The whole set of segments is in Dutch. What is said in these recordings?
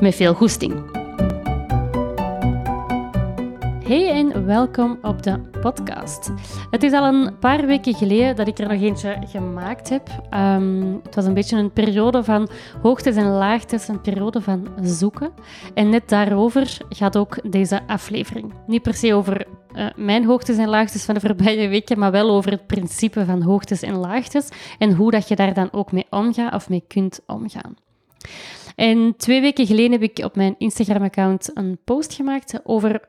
met veel goesting. Hey en welkom op de podcast. Het is al een paar weken geleden dat ik er nog eentje gemaakt heb. Ehm, het was een beetje een periode van hoogtes en laagtes, een periode van zoeken. En net daarover gaat ook deze aflevering. Niet per se over uh, mijn hoogtes en laagtes van de voorbije weken, maar wel over het principe van hoogtes en laagtes en hoe dat je daar dan ook mee omgaat of mee kunt omgaan. En twee weken geleden heb ik op mijn Instagram-account een post gemaakt over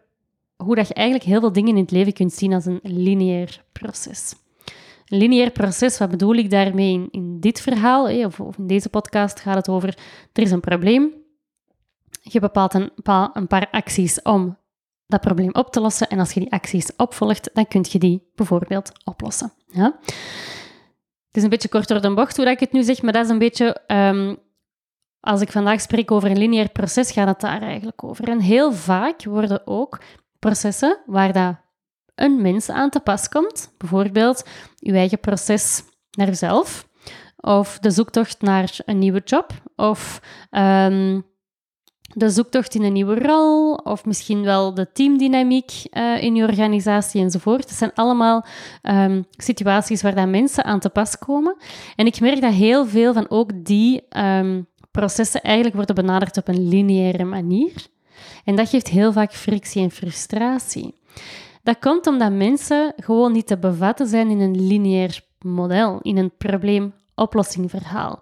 hoe dat je eigenlijk heel veel dingen in het leven kunt zien als een lineair proces. Een lineair proces, wat bedoel ik daarmee in, in dit verhaal, of, of, in deze podcast gaat het over, er is een probleem, je bepaalt een, een paar acties om dat probleem op te lossen en als je die acties opvolgt, dan kun je die bijvoorbeeld oplossen. Ja? Het is een beetje kort door bocht hoe ik het nu zeg, maar dat is een beetje um, als ik vandaag spreek over een lineair proces, gaat het daar eigenlijk over. En heel vaak worden ook processen waar dat een mens aan te pas komt, bijvoorbeeld uw eigen proces naar uzelf, of de zoektocht naar een nieuwe job, of um, de zoektocht in een nieuwe rol, of misschien wel de teamdynamiek uh, in je organisatie enzovoort. Dat zijn allemaal um, situaties waar dat mensen aan te pas komen. En ik merk dat heel veel van ook die um, processen eigenlijk worden benaderd op een lineaire manier. En dat geeft heel vaak frictie en frustratie. Dat komt omdat mensen gewoon niet te bevatten zijn in een lineair model, in een probleem-oplossing-verhaal.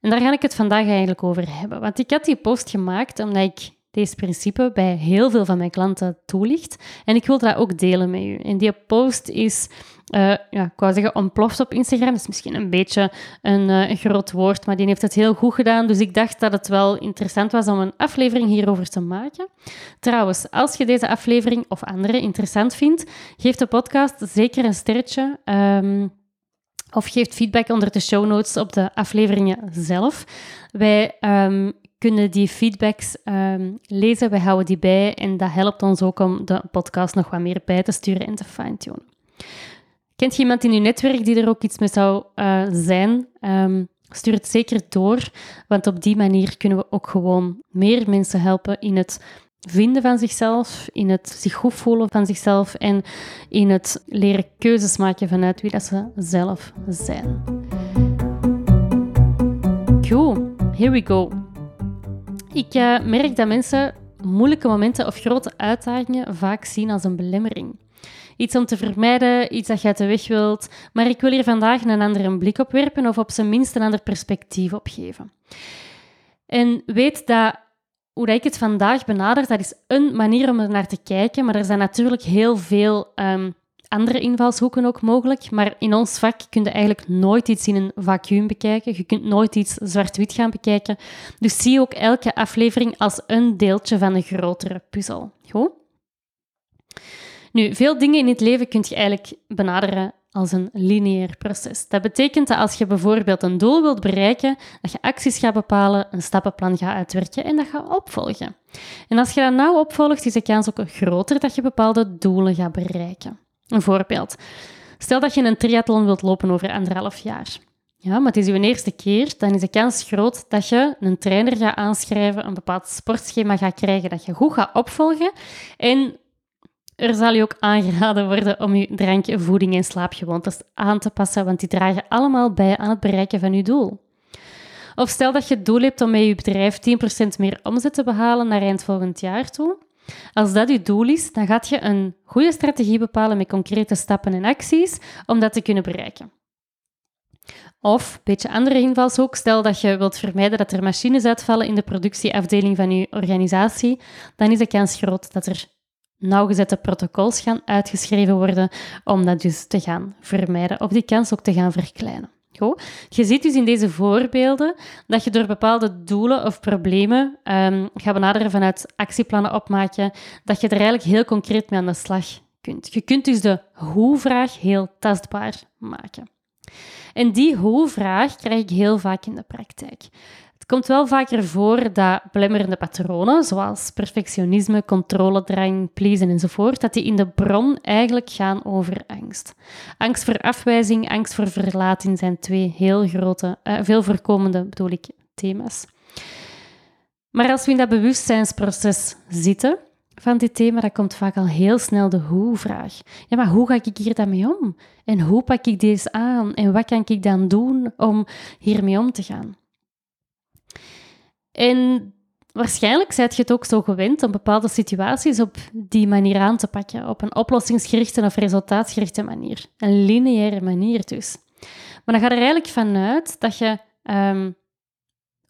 En daar ga ik het vandaag eigenlijk over hebben. Want ik had die post gemaakt omdat ik deze principe bij heel veel van mijn klanten toelicht. En ik wil dat ook delen met u. En die post is uh, ja, ik wou zeggen ontploft op Instagram. Dat is misschien een beetje een, uh, een, groot woord, maar die heeft het heel goed gedaan. Dus ik dacht dat het wel interessant was om een aflevering hierover te maken. Trouwens, als je deze aflevering of andere interessant vindt, geef de podcast zeker een sterretje. Um, of geef feedback onder de show notes op de afleveringen zelf. Wij um, kunnen die feedbacks um, lezen, wij houden die bij en dat helpt ons ook om de podcast nog wat meer bij te sturen en te fine-tunen. Kent je iemand in je netwerk die er ook iets mee zou uh, zijn? Um, stuur het zeker door, want op die manier kunnen we ook gewoon meer mensen helpen in het vinden van zichzelf, in het zich goed voelen van zichzelf en in het leren keuzes maken vanuit wie dat ze zelf zijn. Goed, here we go. Ik uh, merk dat mensen moeilijke momenten of grote uitdagingen vaak zien als een belemmering. Iets om te vermijden, iets dat je uit de weg wilt. Maar ik wil hier vandaag een andere blik op werpen of op zijn minst een ander perspectief op geven. En weet dat hoe ik het vandaag benader, dat is een manier om er naar te kijken. Maar er zijn natuurlijk heel veel um, andere invalshoeken ook mogelijk. Maar in ons vak kun je eigenlijk nooit iets in een vacuüm bekijken. Je kunt nooit iets zwart-wit gaan bekijken. Dus zie ook elke aflevering als een deeltje van een grotere puzzel. Goed? Nu, veel dingen in het leven kun je eigenlijk benaderen als een lineair proces. Dat betekent dat als je bijvoorbeeld een doel wilt bereiken, dat je acties gaat bepalen, een stappenplan gaat uitwerken en dat gaat opvolgen. En als je dat nou opvolgt, is de kans ook groter dat je bepaalde doelen gaat bereiken. Een voorbeeld. Stel dat je een triathlon wilt lopen over anderhalf jaar. Ja, maar het is je eerste keer, dan is de kans groot dat je een trainer gaat aanschrijven, een bepaald sportschema gaat krijgen dat je goed gaat opvolgen en er zal je ook aangeraden worden om je drankje, voeding en slaapgewoontes aan te passen, want die dragen allemaal bij aan het bereiken van je doel. Of stel dat je het doel hebt om met je bedrijf 10% meer omzet te behalen naar eind volgend jaar toe. Als dat je doel is, dan gaat je een goede strategie bepalen met concrete stappen en acties om dat te kunnen bereiken. Of, een beetje andere invalshoek, stel dat je wilt vermijden dat er machines uitvallen in de productieafdeling van je organisatie, dan is de kans groot dat er nauwgezette protocols gaan uitgeschreven worden om dat dus te gaan vermijden of die kans ook te gaan verkleinen. Je ziet dus in deze voorbeelden dat je door bepaalde doelen of problemen um, gaat benaderen vanuit actieplannen opmaken, dat je er eigenlijk heel concreet mee aan de slag kunt. Je kunt dus de hoe-vraag heel tastbaar maken. En die hoe-vraag krijg ik heel vaak in de praktijk. Het komt wel vaker voor dat belemmerende patronen, zoals perfectionisme, controledrang, pleasen enzovoort, dat die in de bron eigenlijk gaan over angst. Angst voor afwijzing, angst voor verlating zijn twee heel grote, uh, veel voorkomende, bedoel ik, thema's. Maar als we in dat bewustzijnsproces zitten van dit thema, dan komt vaak al heel snel de hoe-vraag. Ja, maar hoe ga ik hier dan mee om? En hoe pak ik deze aan? En wat kan ik dan doen om hiermee om te gaan? En waarschijnlijk zijt je het ook zo gewend om bepaalde situaties op die manier aan te pakken, op een oplossingsgerichte of resultaatgerichte manier. Een lineaire manier dus. Maar dan ga er eigenlijk vanuit dat je um,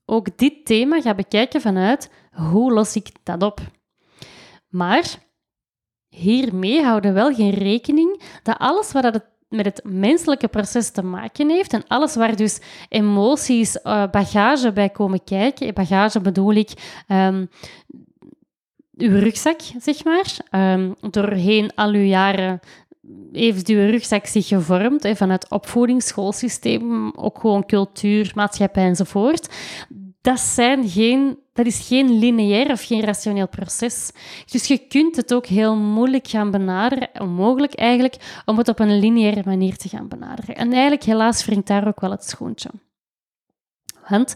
ook dit thema gaat bekijken vanuit hoe los ik dat op. Maar hiermee houden we wel geen rekening dat alles wat het met het menselijke proces te maken heeft en alles waar dus emoties, uh, bagage bij komen kijken. Bagage bedoel ik um, uw rugzak, zeg maar. Um, doorheen al uw jaren heeft uw rugzak zich gevormd, vanuit opvoeding, schoolsysteem, ook gewoon cultuur, maatschappij enzovoort dat, zijn geen, dat is geen lineair of geen rationeel proces. Dus je kunt het ook heel moeilijk gaan benaderen, onmogelijk eigenlijk, om het op een lineaire manier te gaan benaderen. En eigenlijk, helaas, wringt daar ook wel het schoentje. Want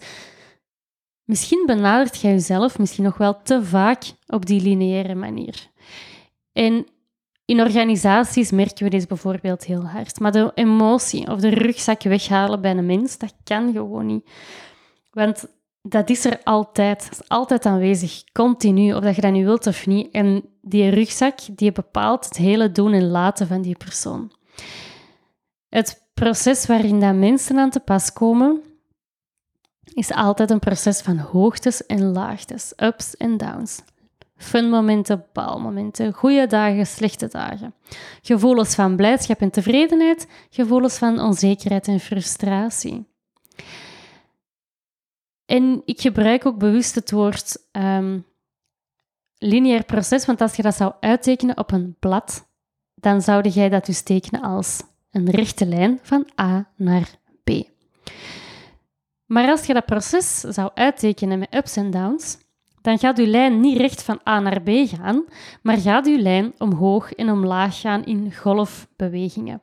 misschien benadert jij jezelf misschien nog wel te vaak op die lineaire manier. En in organisaties merken we dit bijvoorbeeld heel hard. Maar de emotie of de rugzak weghalen bij een mens, dat kan gewoon niet. Want dat is er altijd. Dat is altijd aanwezig, continu, of dat je dat nu wilt of niet. En die rugzak, die bepaalt het hele doen en laten van die persoon. Het proces waarin dat mensen aan te pas komen, is altijd een proces van hoogtes en laagtes, ups en downs. Funmomenten, baalmomenten, goede dagen, slechte dagen. Gevoelens van blijdschap en tevredenheid, gevoelens van onzekerheid en frustratie. En ik gebruik ook bewust het woord um, lineair proces, want als je dat zou uittekenen op een blad, dan zou jij dat dus tekenen als een rechte lijn van A naar B. Maar als je dat proces zou uittekenen met ups en downs, dan gaat je lijn niet recht van A naar B gaan, maar gaat je lijn omhoog en omlaag gaan in golfbewegingen.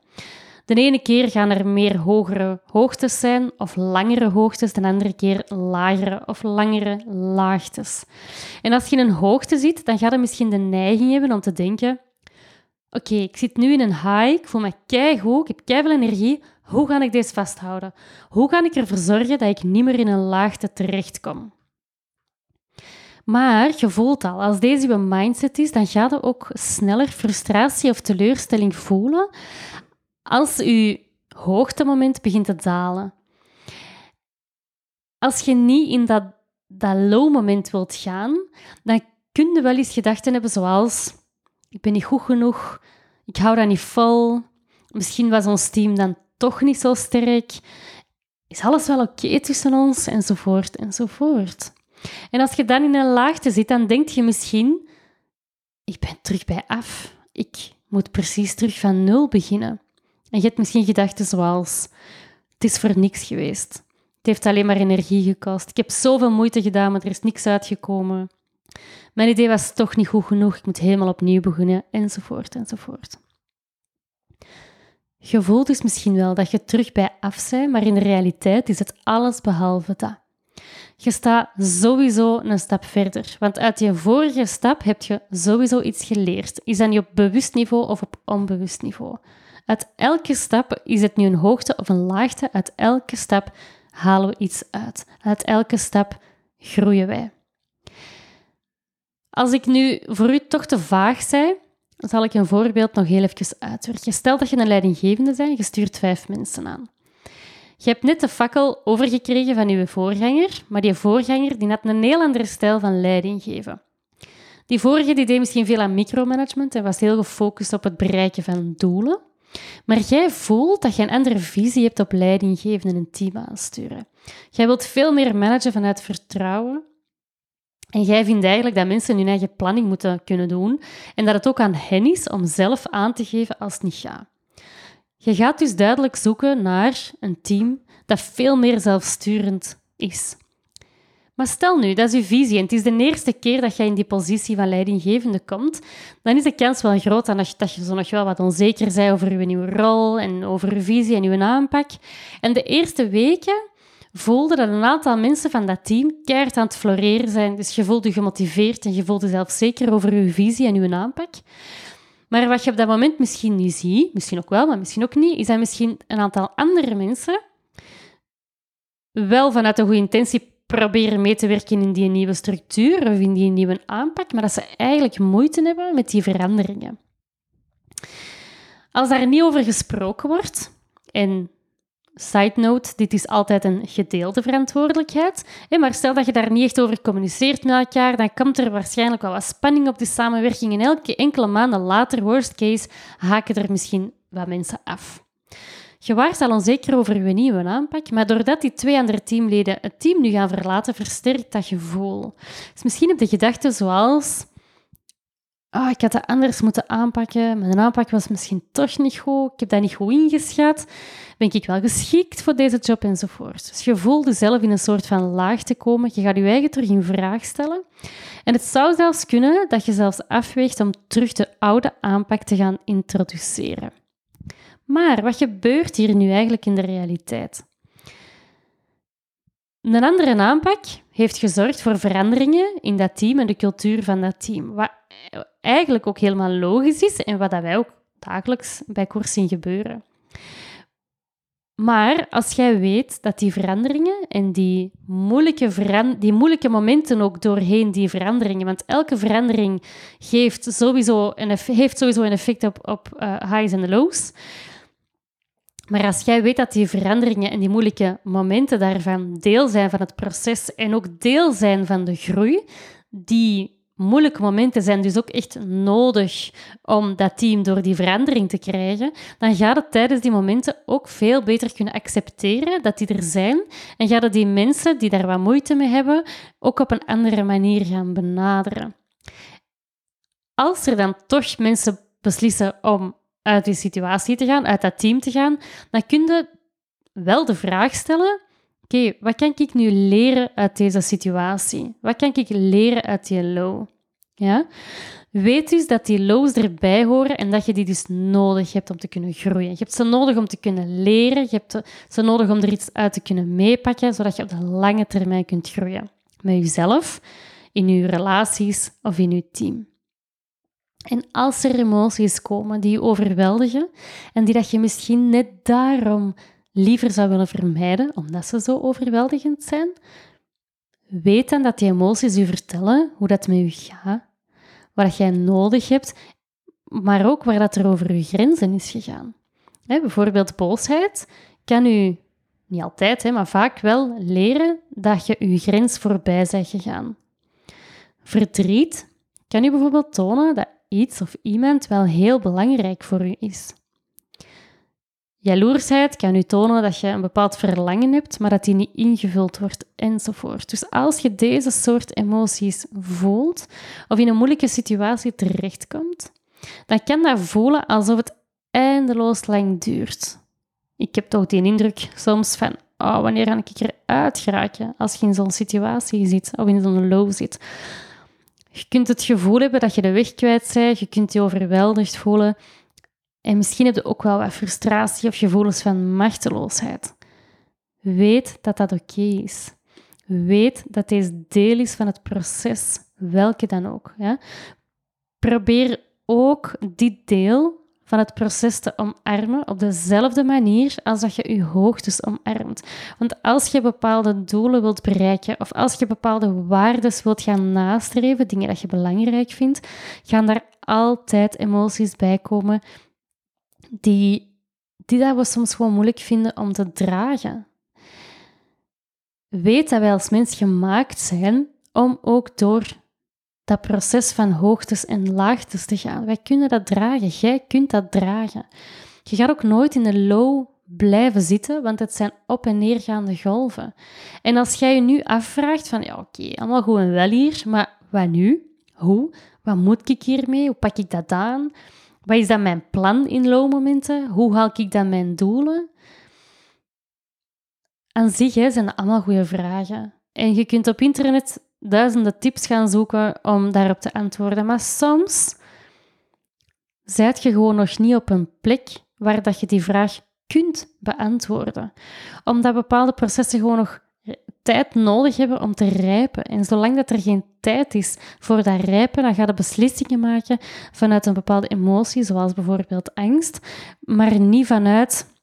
De ene keer gaan er meer hogere hoogtes zijn of langere hoogtes, de andere keer lagere of langere laagtes. En als je een hoogte zit, dan ga je misschien de neiging hebben om te denken: Oké, ik zit nu in een high, ik voel me keigoed, ik heb keiveel energie. Hoe ga ik deze vasthouden? Hoe ga ik ervoor zorgen dat ik niet meer in een laagte terechtkom? Maar je voelt al, als deze je mindset is, dan ga je ook sneller frustratie of teleurstelling voelen als je hoogtemoment begint te dalen. Als je niet in dat, dat low moment wilt gaan, dan kun je wel eens gedachten hebben zoals ik ben niet goed genoeg, ik hou dat niet vol, misschien was ons team dan toch niet zo sterk, is alles wel oké tussen ons, enzovoort, enzovoort. En als je dan in een laagte zit, dan denk je misschien, ik ben terug bij af. Ik moet precies terug van nul beginnen. En je hebt misschien gedachten zoals: het is voor niks geweest. Het heeft alleen maar energie gekost. Ik heb zoveel moeite gedaan, maar er is niks uitgekomen. Mijn idee was toch niet goed genoeg. Ik moet helemaal opnieuw beginnen, enzovoort, enzovoort. Je voelt dus misschien wel dat je terug bij af bent, maar in de realiteit is het alles behalve dat. Je staat sowieso een stap verder, want uit je vorige stap heb je sowieso iets geleerd. Is dat niet op bewust niveau of op onbewust niveau? Uit elke stap is het nu een hoogte of een laagte. Uit elke stap halen we iets uit. Uit elke stap groeien wij. Als ik nu voor u toch te vaag zei, zal ik een voorbeeld nog heel even uitwerken. Stel dat je een leidinggevende bent, je stuurt vijf mensen aan. Je hebt net de fakkel overgekregen van je voorganger, maar die voorganger die had een heel andere stijl van leiding geven. Die vorige die deed misschien veel aan micromanagement en was heel gefocust op het bereiken van doelen. Maar jij voelt dat je een andere visie hebt op leiding geven en een team aansturen. Jij wilt veel meer managen vanuit vertrouwen. En jij vindt eigenlijk dat mensen hun eigen planning moeten kunnen doen en dat het ook aan hen is om zelf aan te geven als het niet gaat. Je gaat dus duidelijk zoeken naar een team dat veel meer zelfsturend is. Maar stel nu, dat is je visie en het is de eerste keer dat je in die positie van leidinggevende komt, dan is de kans wel groot dat je, zo nog wel wat onzeker bent over je nieuwe rol en over je visie en je aanpak. En de eerste weken voelde dat een aantal mensen van dat team keihard aan het floreren zijn. Dus je voelde je gemotiveerd en je voelde zelf zeker over je visie en je aanpak. Maar wat je op dat moment misschien niet ziet, misschien ook wel, maar misschien ook niet, is dat misschien een aantal andere mensen wel vanuit een goede intentie proberen mee te werken in die nieuwe structuur of in die nieuwe aanpak, maar dat ze eigenlijk moeite hebben met die veranderingen. Als daar niet over gesproken wordt, en side note, dit is altijd een gedeelde verantwoordelijkheid, maar stel dat je daar niet echt over communiceert met elkaar, dan komt er waarschijnlijk wel wat spanning op de samenwerking en elke enkele maanden later, worst case, haken er misschien wat mensen af. Je waart al onzeker over je nieuwe aanpak, maar doordat die twee andere teamleden het team nu gaan verlaten, versterkt dat gevoel. Dus misschien heb je gedachten zoals... Oh, ik had dat anders moeten aanpakken. Mijn aanpak was misschien toch niet goed. Ik heb dat niet goed ingeschat. Ben ik wel geschikt voor deze job enzovoort. Dus je voelt jezelf in een soort van laag te komen. Je gaat je eigen terug in vraag stellen. En het zou zelfs kunnen dat je zelfs afweegt om terug de oude aanpak te gaan introduceren. Maar wat gebeurt hier nu eigenlijk in de realiteit? Een andere aanpak heeft gezorgd voor veranderingen in dat team en de cultuur van dat team. Wat eigenlijk ook helemaal logisch is en wat wij ook dagelijks bij koers zien gebeuren. Maar als jij weet dat die veranderingen en die moeilijke, die moeilijke momenten ook doorheen die veranderingen, want elke verandering geeft sowieso een, heeft sowieso een effect op, op uh, highs en lows, maar als jij weet dat die veranderingen en die moeilijke momenten daarvan deel zijn van het proces en ook deel zijn van de groei, die moeilijke momenten zijn dus ook echt nodig om dat team door die verandering te krijgen, dan gaat het tijdens die momenten ook veel beter kunnen accepteren dat die er zijn en gaat het die mensen die daar wat moeite mee hebben ook op een andere manier gaan benaderen. Als er dan toch mensen beslissen om uit die situatie te gaan, uit dat team te gaan, dan kun je wel de vraag stellen: oké, wat kan ik nu leren uit deze situatie? Wat kan ik leren uit die low? Ja? Weet dus dat die lows erbij horen en dat je die dus nodig hebt om te kunnen groeien. Je hebt ze nodig om te kunnen leren, je hebt ze nodig om er iets uit te kunnen meepakken, zodat je op de lange termijn kunt groeien. Met jezelf, in je relaties of in je team. En als er emoties komen die je overweldigen en die dat je misschien net daarom liever zou willen vermijden, omdat ze zo overweldigend zijn, weet dan dat die emoties je vertellen hoe dat met je gaat, wat jij nodig hebt, maar ook waar dat er over je grenzen is gegaan. bijvoorbeeld boosheid kan u niet altijd, maar vaak wel leren dat je je grens voorbij bent gegaan. Verdriet kan u bijvoorbeeld tonen dat iets of iemand wel heel belangrijk voor u is. Jaloersheid kan u tonen dat je een bepaald verlangen hebt, maar dat die niet ingevuld wordt, enzovoort. Dus als je deze soort emoties voelt of in een moeilijke situatie terechtkomt, dan kan dat voelen alsof het eindeloos lang duurt. Ik heb toch die indruk soms van, oh, wanneer kan ik eruit geraken als je in zo'n situatie zit of in zo'n low zit. Je kunt het gevoel hebben dat je de weg kwijt bent, je kunt je overweldigd voelen. En misschien heb je ook wel wat frustratie of gevoelens van machteloosheid. Weet dat dat oké is. Weet dat deze deel is van het proces, welke dan ook. Probeer ook dit deel van het proces te omarmen op dezelfde manier als dat je je hoogtes omarmt. Want als je bepaalde doelen wilt bereiken of als je bepaalde waarden wilt gaan nastreven, dingen dat je belangrijk vindt, gaan daar altijd emoties bij komen die, die dat we soms gewoon moeilijk vinden om te dragen. Weet dat wij als mens gemaakt zijn om ook door dat proces van hoogtes en laagtes te gaan. Wij kunnen dat dragen. Jij kunt dat dragen. Je gaat ook nooit in de low blijven zitten, want het zijn op- en neergaande golven. En als jij je nu afvraagt van, ja oké, allemaal goed en wel hier, maar wat nu? Hoe? Wat moet ik hiermee? Hoe pak ik dat aan? Wat is dan mijn plan in low momenten? Hoe haal ik dan mijn doelen? Aan zich hè, zijn dat allemaal goede vragen. En je kunt op internet duizenden tips gaan zoeken om daarop te antwoorden. Maar soms zijt je gewoon nog niet op een plek waar dat je die vraag kunt beantwoorden. Omdat bepaalde processen gewoon nog tijd nodig hebben om te rijpen. En zolang dat er geen tijd is voor dat rijpen, dan ga je beslissingen maken vanuit een bepaalde emotie, zoals bijvoorbeeld angst, maar niet vanuit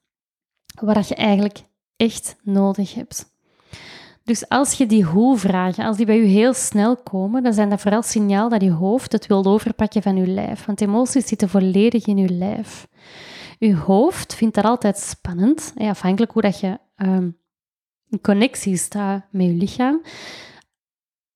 wat je eigenlijk echt nodig hebt. Dus als je die hoe-vragen, als die bij je heel snel komen, dan zijn dat vooral signaal dat je hoofd het wil overpakken van je lijf. Want emoties zitten volledig in je lijf. Je hoofd vindt dat altijd spannend, afhankelijk hoe dat je um, in connectie staat met je lichaam.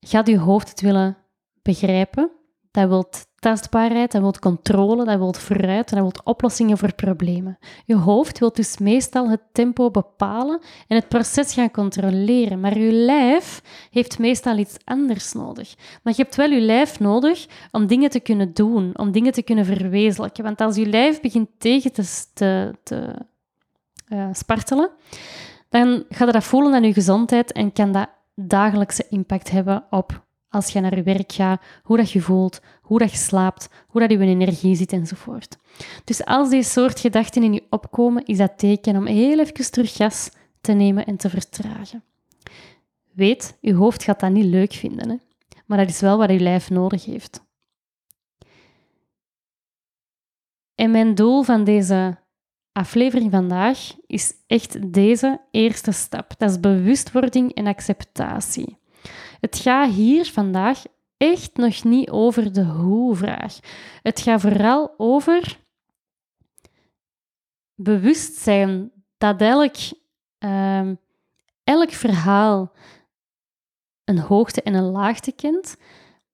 Gaat je hoofd het willen begrijpen? Dat wil tastbaarheid, dat wil controle, dat wil vooruit, dat wil oplossingen voor problemen. Je hoofd wil dus meestal het tempo bepalen en het proces gaan controleren, maar je lijf heeft meestal iets anders nodig. Maar je hebt wel je lijf nodig om dingen te kunnen doen, om dingen te kunnen verwezenlijken. Want als je lijf begint tegen te, te, te uh, spartelen, dan gaat dat voelen aan je gezondheid en kan dat dagelijkse impact hebben op als je naar je werk gaat, hoe dat je voelt, hoe dat je slaapt, hoe dat je energie zit enzovoort. Dus als deze soort gedachten in je opkomen, is dat teken om heel even terug gas te nemen en te vertragen. Weet, je hoofd gaat dat niet leuk vinden, hè? maar dat is wel wat je lijf nodig heeft. En mijn doel van deze aflevering vandaag is echt deze eerste stap. Dat is bewustwording en acceptatie. Het gaat hier vandaag echt nog niet over de hoe-vraag. Het gaat vooral over bewustzijn dat elk, uh, elk verhaal een hoogte en een laagte kent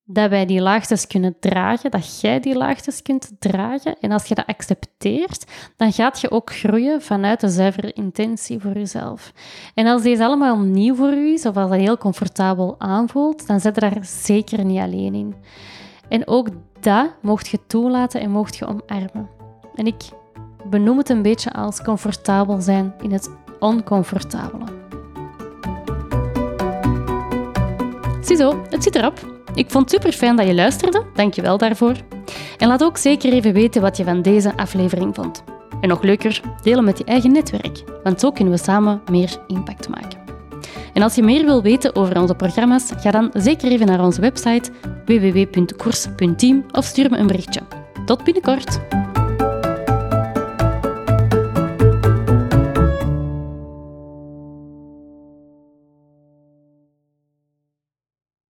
dat wij die laagtes kunnen dragen, dat jij die laagtes kunt dragen. En als je dat accepteert, dan gaat je ook groeien vanuit de zuivere intentie voor jezelf. En als deze allemaal nieuw voor u is, of als dat heel comfortabel aanvoelt, dan zet je daar zeker niet alleen in. En ook dat mocht je toelaten en mocht je omarmen. En ik benoem het een beetje als comfortabel zijn in het oncomfortabele. Ziezo, het zit erop. Ik vond het super fijn dat je luisterde, dankjewel daarvoor. En laat ook zeker even weten wat je van deze aflevering vond. En nog leuker, delen met je eigen netwerk, want zo kunnen we samen meer impact maken. En als je meer wil weten over onze programma's, ga dan zeker even naar onze website www.koers.team of stuur me een berichtje. Tot binnenkort!